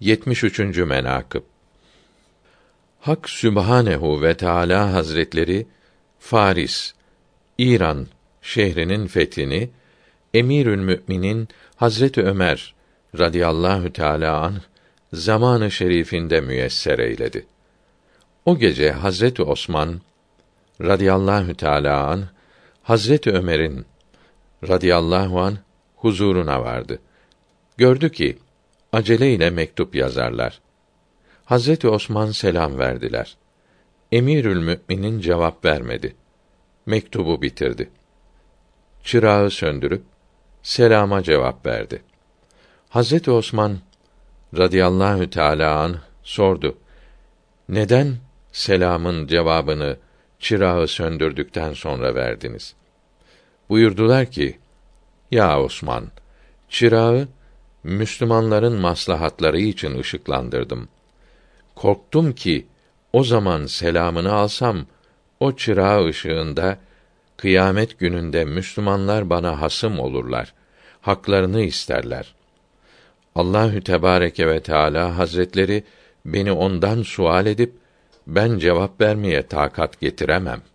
73. menakıb Hak Sübhanehu ve Teala Hazretleri Faris, İran şehrinin fethini Emirül Müminin Hazreti Ömer radıyallahu teala an zamanı şerifinde müyesser eyledi. O gece Hazreti Osman radıyallahu teala an Hazreti Ömer'in radıyallahu an huzuruna vardı. Gördü ki aceleyle mektup yazarlar. Hazreti Osman selam verdiler. Emirül Müminin cevap vermedi. Mektubu bitirdi. Çırağı söndürüp selama cevap verdi. Hazreti Osman radıyallahu teala an sordu. Neden selamın cevabını çırağı söndürdükten sonra verdiniz? Buyurdular ki: Ya Osman, çırağı Müslümanların maslahatları için ışıklandırdım. Korktum ki o zaman selamını alsam o çırağı ışığında kıyamet gününde Müslümanlar bana hasım olurlar. Haklarını isterler. Allahü Tebareke ve Teala Hazretleri beni ondan sual edip ben cevap vermeye takat getiremem.''